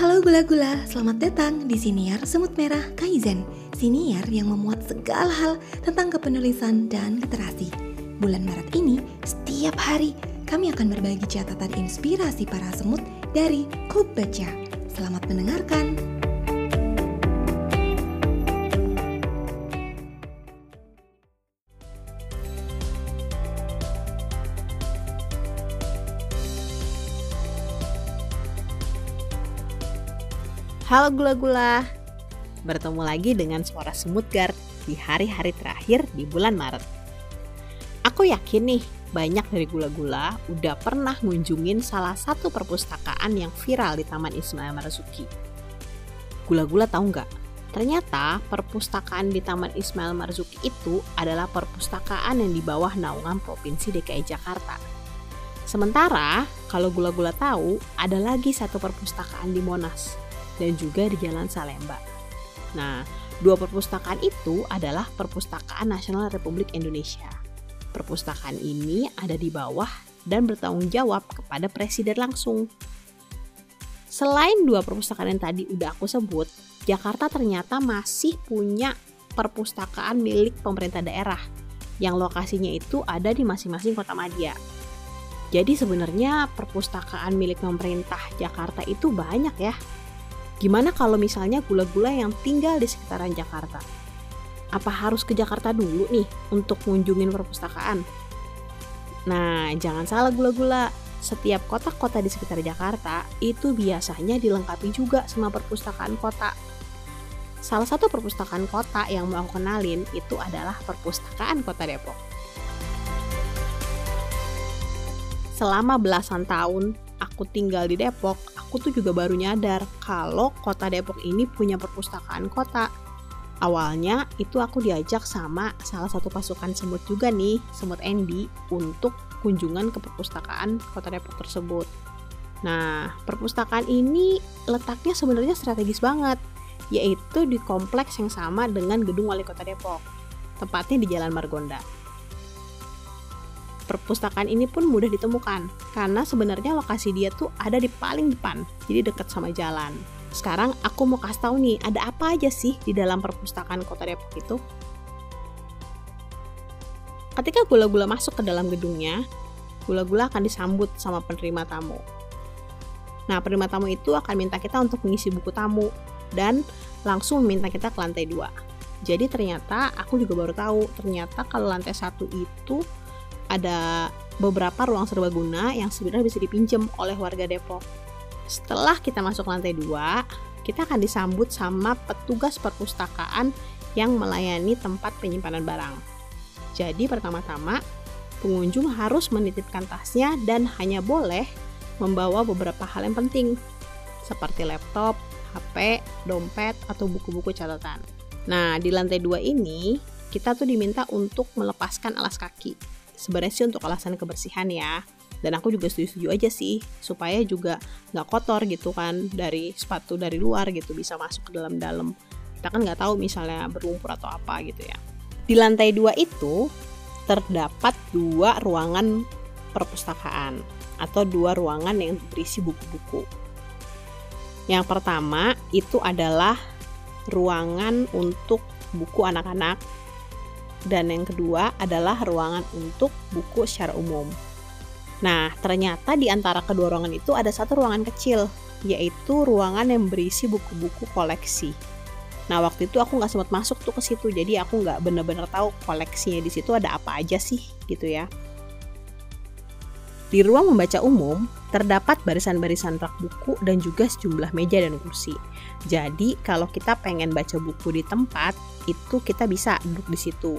Halo gula-gula, selamat datang di Siniar Semut Merah Kaizen. Siniar yang memuat segala hal tentang kepenulisan dan literasi. Bulan Maret ini, setiap hari kami akan berbagi catatan inspirasi para semut dari Klub Baca. Selamat mendengarkan. Halo gula-gula, bertemu lagi dengan suara semutgar di hari-hari terakhir di bulan Maret. Aku yakin nih, banyak dari gula-gula udah pernah ngunjungin salah satu perpustakaan yang viral di Taman Ismail Marzuki. Gula-gula tahu nggak? Ternyata perpustakaan di Taman Ismail Marzuki itu adalah perpustakaan yang di bawah naungan Provinsi DKI Jakarta. Sementara, kalau gula-gula tahu, ada lagi satu perpustakaan di Monas, dan juga di Jalan Salemba. Nah, dua perpustakaan itu adalah Perpustakaan Nasional Republik Indonesia. Perpustakaan ini ada di bawah dan bertanggung jawab kepada presiden langsung. Selain dua perpustakaan yang tadi udah aku sebut, Jakarta ternyata masih punya perpustakaan milik pemerintah daerah yang lokasinya itu ada di masing-masing kota madya. Jadi sebenarnya perpustakaan milik pemerintah Jakarta itu banyak ya, Gimana kalau misalnya gula-gula yang tinggal di sekitaran Jakarta? Apa harus ke Jakarta dulu nih untuk mengunjungi perpustakaan? Nah, jangan salah gula-gula. Setiap kota-kota di sekitar Jakarta itu biasanya dilengkapi juga sama perpustakaan kota. Salah satu perpustakaan kota yang mau aku kenalin itu adalah Perpustakaan Kota Depok. Selama belasan tahun aku tinggal di Depok, aku tuh juga baru nyadar kalau kota Depok ini punya perpustakaan kota. Awalnya itu aku diajak sama salah satu pasukan semut juga nih, semut Andy, untuk kunjungan ke perpustakaan kota Depok tersebut. Nah, perpustakaan ini letaknya sebenarnya strategis banget, yaitu di kompleks yang sama dengan gedung wali kota Depok, tepatnya di Jalan Margonda perpustakaan ini pun mudah ditemukan karena sebenarnya lokasi dia tuh ada di paling depan, jadi dekat sama jalan. Sekarang aku mau kasih tahu nih, ada apa aja sih di dalam perpustakaan Kota Depok itu? Ketika gula-gula masuk ke dalam gedungnya, gula-gula akan disambut sama penerima tamu. Nah, penerima tamu itu akan minta kita untuk mengisi buku tamu dan langsung meminta kita ke lantai dua. Jadi ternyata aku juga baru tahu, ternyata kalau lantai satu itu ada beberapa ruang serbaguna yang sebenarnya bisa dipinjam oleh warga Depok. Setelah kita masuk lantai 2, kita akan disambut sama petugas perpustakaan yang melayani tempat penyimpanan barang. Jadi pertama-tama, pengunjung harus menitipkan tasnya dan hanya boleh membawa beberapa hal yang penting, seperti laptop, HP, dompet, atau buku-buku catatan. Nah, di lantai 2 ini, kita tuh diminta untuk melepaskan alas kaki sebenarnya sih untuk alasan kebersihan ya. Dan aku juga setuju-setuju aja sih supaya juga nggak kotor gitu kan dari sepatu dari luar gitu bisa masuk ke dalam-dalam. Kita kan nggak tahu misalnya berlumpur atau apa gitu ya. Di lantai dua itu terdapat dua ruangan perpustakaan atau dua ruangan yang berisi buku-buku. Yang pertama itu adalah ruangan untuk buku anak-anak dan yang kedua adalah ruangan untuk buku secara umum. Nah, ternyata di antara kedua ruangan itu ada satu ruangan kecil, yaitu ruangan yang berisi buku-buku koleksi. Nah, waktu itu aku nggak sempat masuk tuh ke situ, jadi aku nggak bener-bener tahu koleksinya di situ ada apa aja sih, gitu ya. Di ruang membaca umum, terdapat barisan-barisan rak buku dan juga sejumlah meja dan kursi. Jadi, kalau kita pengen baca buku di tempat, itu kita bisa duduk di situ.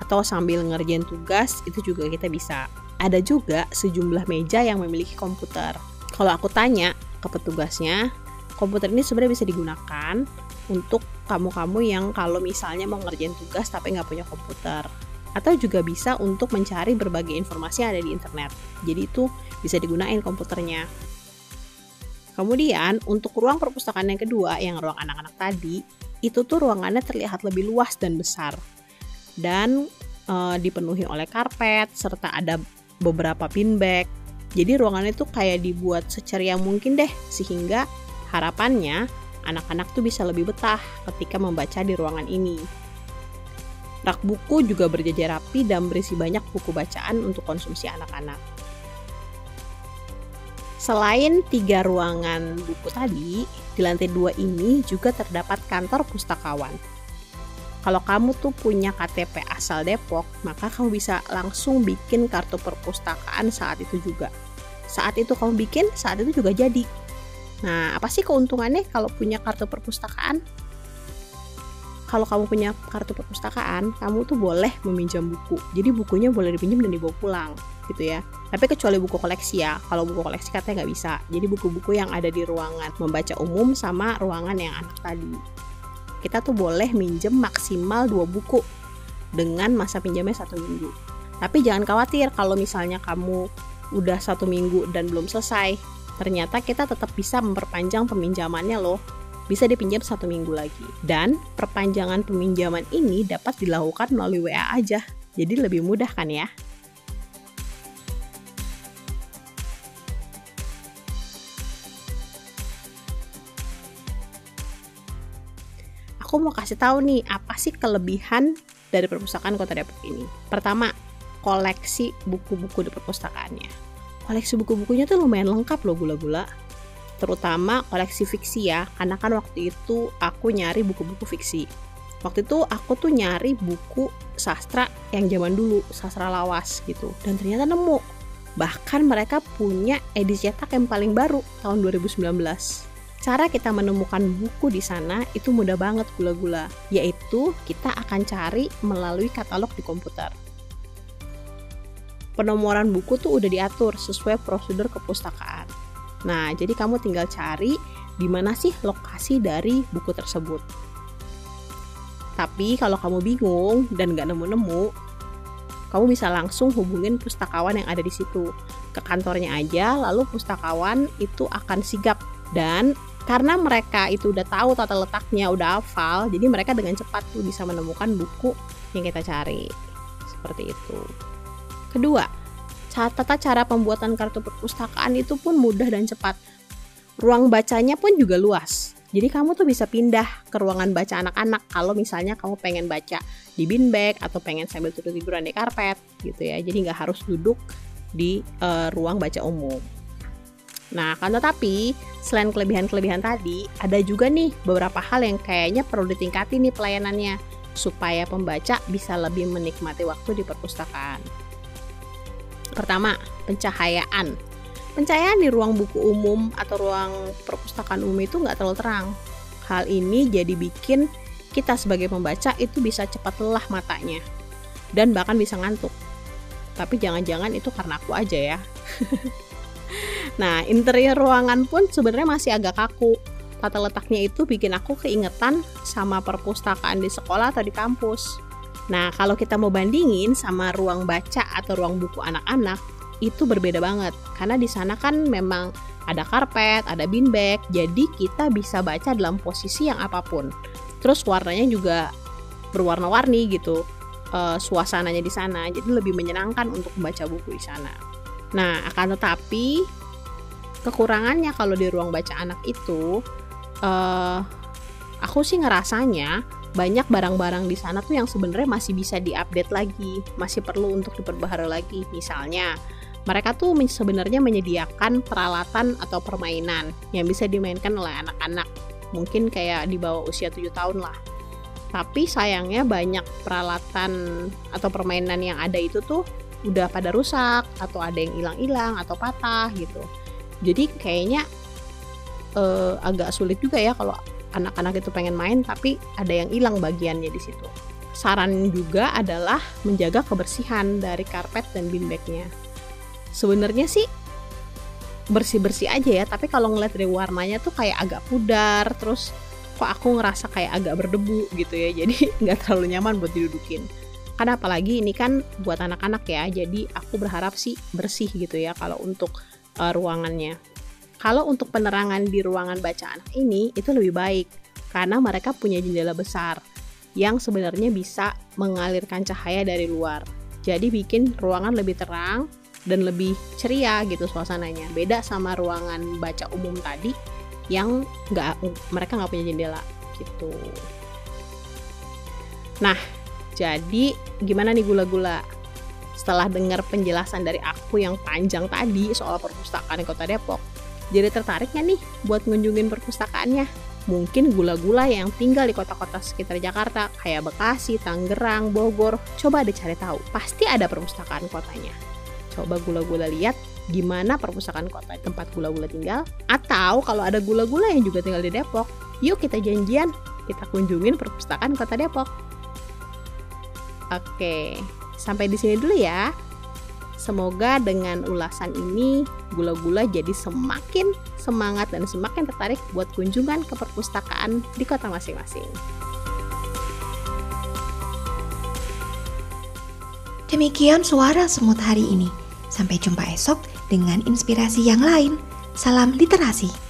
Atau sambil ngerjain tugas, itu juga kita bisa. Ada juga sejumlah meja yang memiliki komputer. Kalau aku tanya ke petugasnya, komputer ini sebenarnya bisa digunakan untuk kamu-kamu yang kalau misalnya mau ngerjain tugas tapi nggak punya komputer atau juga bisa untuk mencari berbagai informasi yang ada di internet. Jadi itu bisa digunakan komputernya. Kemudian untuk ruang perpustakaan yang kedua yang ruang anak-anak tadi, itu tuh ruangannya terlihat lebih luas dan besar. Dan e, dipenuhi oleh karpet serta ada beberapa pin bag. Jadi ruangannya tuh kayak dibuat seceria mungkin deh sehingga Harapannya, anak-anak tuh bisa lebih betah ketika membaca di ruangan ini. Rak buku juga berjajar rapi dan berisi banyak buku bacaan untuk konsumsi anak-anak. Selain tiga ruangan buku tadi, di lantai dua ini juga terdapat kantor pustakawan. Kalau kamu tuh punya KTP asal Depok, maka kamu bisa langsung bikin kartu perpustakaan saat itu juga. Saat itu kamu bikin, saat itu juga jadi. Nah, apa sih keuntungannya kalau punya kartu perpustakaan? Kalau kamu punya kartu perpustakaan, kamu tuh boleh meminjam buku. Jadi bukunya boleh dipinjam dan dibawa pulang, gitu ya. Tapi kecuali buku koleksi ya. Kalau buku koleksi katanya nggak bisa. Jadi buku-buku yang ada di ruangan membaca umum sama ruangan yang anak tadi. Kita tuh boleh minjem maksimal dua buku dengan masa pinjamnya satu minggu. Tapi jangan khawatir kalau misalnya kamu udah satu minggu dan belum selesai. Ternyata kita tetap bisa memperpanjang peminjamannya loh bisa dipinjam satu minggu lagi. Dan perpanjangan peminjaman ini dapat dilakukan melalui WA aja, jadi lebih mudah kan ya? Aku mau kasih tahu nih apa sih kelebihan dari perpustakaan Kota Depok ini. Pertama, koleksi buku-buku di perpustakaannya. Koleksi buku-bukunya tuh lumayan lengkap loh gula-gula terutama koleksi fiksi ya. Karena kan waktu itu aku nyari buku-buku fiksi. Waktu itu aku tuh nyari buku sastra yang zaman dulu sastra lawas gitu. Dan ternyata nemu. Bahkan mereka punya edisi cetak yang paling baru tahun 2019 cara kita menemukan buku di sana itu mudah banget gula-gula. Yaitu kita akan cari melalui katalog di komputer. Penomoran buku tuh udah diatur sesuai prosedur kepustakaan Nah, jadi kamu tinggal cari di mana sih lokasi dari buku tersebut. Tapi kalau kamu bingung dan nggak nemu-nemu, kamu bisa langsung hubungin pustakawan yang ada di situ. Ke kantornya aja, lalu pustakawan itu akan sigap. Dan karena mereka itu udah tahu tata letaknya, udah hafal, jadi mereka dengan cepat tuh bisa menemukan buku yang kita cari. Seperti itu. Kedua, tata cara pembuatan kartu perpustakaan itu pun mudah dan cepat. Ruang bacanya pun juga luas. Jadi kamu tuh bisa pindah ke ruangan baca anak-anak kalau misalnya kamu pengen baca di bin bag atau pengen sambil tidur-tiduran di karpet gitu ya. Jadi nggak harus duduk di uh, ruang baca umum. Nah, kan tetapi selain kelebihan-kelebihan tadi, ada juga nih beberapa hal yang kayaknya perlu ditingkati nih pelayanannya supaya pembaca bisa lebih menikmati waktu di perpustakaan. Pertama, pencahayaan. Pencahayaan di ruang buku umum atau ruang perpustakaan umum itu nggak terlalu terang. Hal ini jadi bikin kita sebagai pembaca itu bisa cepat lelah matanya dan bahkan bisa ngantuk. Tapi jangan-jangan itu karena aku aja ya. nah, interior ruangan pun sebenarnya masih agak kaku. Tata letaknya itu bikin aku keingetan sama perpustakaan di sekolah atau di kampus. Nah, kalau kita mau bandingin sama ruang baca atau ruang buku anak-anak, itu berbeda banget. Karena di sana kan memang ada karpet, ada bin bag, jadi kita bisa baca dalam posisi yang apa pun. Terus warnanya juga berwarna-warni gitu, e, suasananya di sana, jadi lebih menyenangkan untuk membaca buku di sana. Nah, akan tetapi kekurangannya kalau di ruang baca anak itu, e, aku sih ngerasanya banyak barang-barang di sana tuh yang sebenarnya masih bisa diupdate lagi, masih perlu untuk diperbaharui lagi. Misalnya, mereka tuh sebenarnya menyediakan peralatan atau permainan yang bisa dimainkan oleh anak-anak. Mungkin kayak di bawah usia 7 tahun lah. Tapi sayangnya banyak peralatan atau permainan yang ada itu tuh udah pada rusak atau ada yang hilang-hilang atau patah gitu. Jadi kayaknya uh, agak sulit juga ya kalau anak-anak itu pengen main tapi ada yang hilang bagiannya di situ. Saran juga adalah menjaga kebersihan dari karpet dan bin bagnya. Sebenarnya sih bersih-bersih aja ya, tapi kalau ngeliat dari warnanya tuh kayak agak pudar, terus kok aku ngerasa kayak agak berdebu gitu ya, jadi nggak terlalu nyaman buat didudukin. Karena apalagi ini kan buat anak-anak ya, jadi aku berharap sih bersih gitu ya kalau untuk uh, ruangannya. Kalau untuk penerangan di ruangan bacaan ini itu lebih baik karena mereka punya jendela besar yang sebenarnya bisa mengalirkan cahaya dari luar. Jadi bikin ruangan lebih terang dan lebih ceria gitu suasananya. Beda sama ruangan baca umum tadi yang nggak mereka nggak punya jendela gitu. Nah, jadi gimana nih gula-gula? Setelah dengar penjelasan dari aku yang panjang tadi soal perpustakaan Kota Depok, jadi tertarik nggak nih buat ngunjungin perpustakaannya? Mungkin gula-gula yang tinggal di kota-kota sekitar Jakarta, kayak Bekasi, Tangerang, Bogor, coba deh cari tahu. Pasti ada perpustakaan kotanya. Coba gula-gula lihat gimana perpustakaan kota tempat gula-gula tinggal. Atau kalau ada gula-gula yang juga tinggal di Depok, yuk kita janjian, kita kunjungin perpustakaan kota Depok. Oke, sampai di sini dulu ya. Semoga dengan ulasan ini gula-gula jadi semakin semangat dan semakin tertarik buat kunjungan ke perpustakaan di kota masing-masing. Demikian suara semut hari ini. Sampai jumpa esok dengan inspirasi yang lain. Salam literasi.